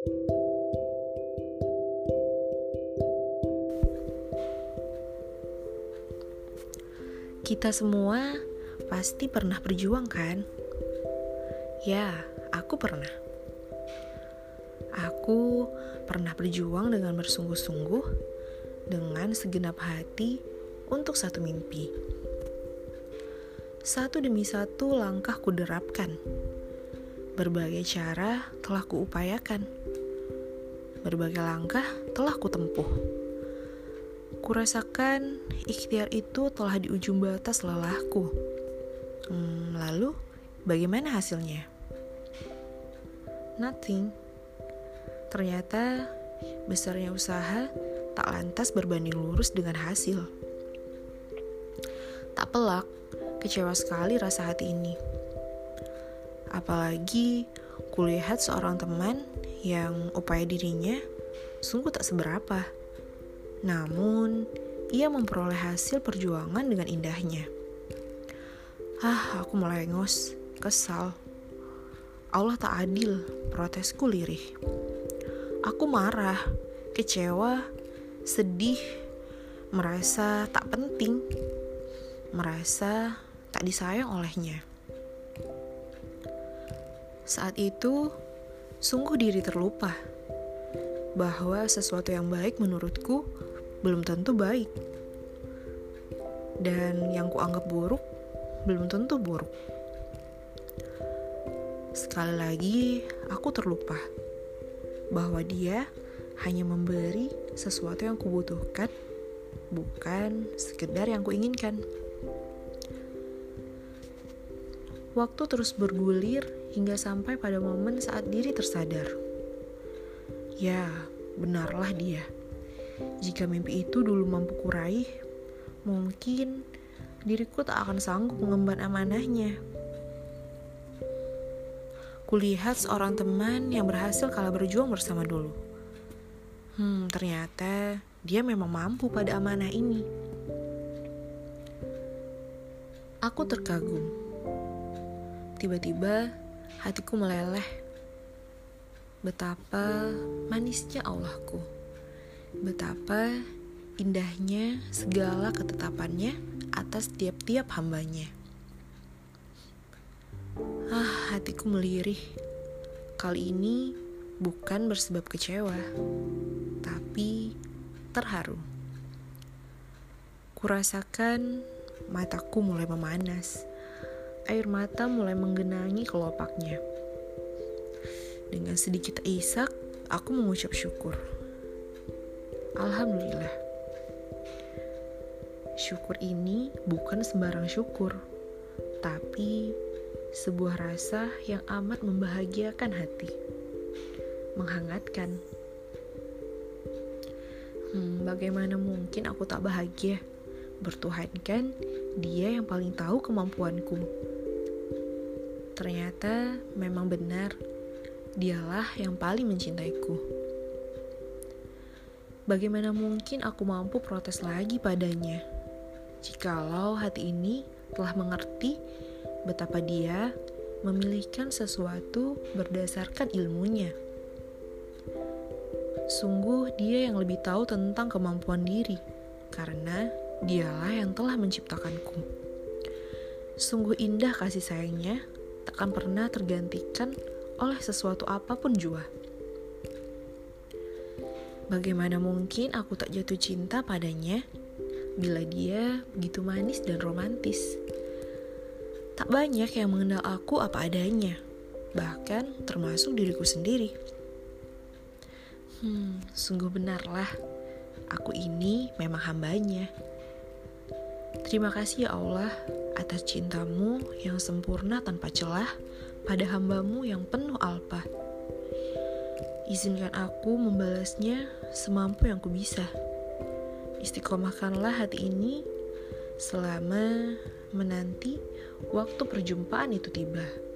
Kita semua pasti pernah berjuang kan? Ya, aku pernah. Aku pernah berjuang dengan bersungguh-sungguh dengan segenap hati untuk satu mimpi. Satu demi satu langkah kuderapkan. Berbagai cara telah kuupayakan. Berbagai langkah telah kutempuh Kurasakan ikhtiar itu telah di ujung batas lelahku. Hmm, lalu, bagaimana hasilnya? Nothing. Ternyata besarnya usaha tak lantas berbanding lurus dengan hasil. Tak pelak, kecewa sekali rasa hati ini. Apalagi kulihat seorang teman yang upaya dirinya sungguh tak seberapa namun, ia memperoleh hasil perjuangan dengan indahnya. Ah, aku mulai ngos, kesal. Allah tak adil, protesku lirih. Aku marah, kecewa, sedih, merasa tak penting, merasa tak disayang olehnya. Saat itu, sungguh diri terlupa bahwa sesuatu yang baik menurutku belum tentu baik. Dan yang kuanggap buruk belum tentu buruk. Sekali lagi, aku terlupa bahwa dia hanya memberi sesuatu yang kubutuhkan, bukan sekedar yang kuinginkan. Waktu terus bergulir hingga sampai pada momen saat diri tersadar. Ya, benarlah dia jika mimpi itu dulu mampu kuraih, mungkin diriku tak akan sanggup mengemban amanahnya. Kulihat seorang teman yang berhasil kalah berjuang bersama dulu. Hmm, ternyata dia memang mampu pada amanah ini. Aku terkagum. Tiba-tiba hatiku meleleh. Betapa manisnya Allahku. Betapa indahnya segala ketetapannya atas tiap-tiap hambanya. Ah, hatiku melirih. Kali ini bukan bersebab kecewa, tapi terharu. Kurasakan mataku mulai memanas. Air mata mulai menggenangi kelopaknya. Dengan sedikit isak, aku mengucap syukur. Alhamdulillah. Syukur ini bukan sembarang syukur, tapi sebuah rasa yang amat membahagiakan hati, menghangatkan. Hmm, bagaimana mungkin aku tak bahagia? Bertuhankan dia yang paling tahu kemampuanku. Ternyata memang benar, dialah yang paling mencintaiku. Bagaimana mungkin aku mampu protes lagi padanya? Jikalau hati ini telah mengerti betapa dia memilihkan sesuatu berdasarkan ilmunya. Sungguh dia yang lebih tahu tentang kemampuan diri, karena dialah yang telah menciptakanku. Sungguh indah kasih sayangnya, takkan pernah tergantikan oleh sesuatu apa pun jua. Bagaimana mungkin aku tak jatuh cinta padanya bila dia begitu manis dan romantis? Tak banyak yang mengenal aku apa adanya, bahkan termasuk diriku sendiri. Hmm, sungguh benarlah, aku ini memang hambanya. Terima kasih ya Allah atas cintamu yang sempurna tanpa celah pada hambamu yang penuh alpa. Izinkan aku membalasnya semampu yang ku bisa. Istiqomahkanlah hati ini selama menanti waktu perjumpaan itu tiba.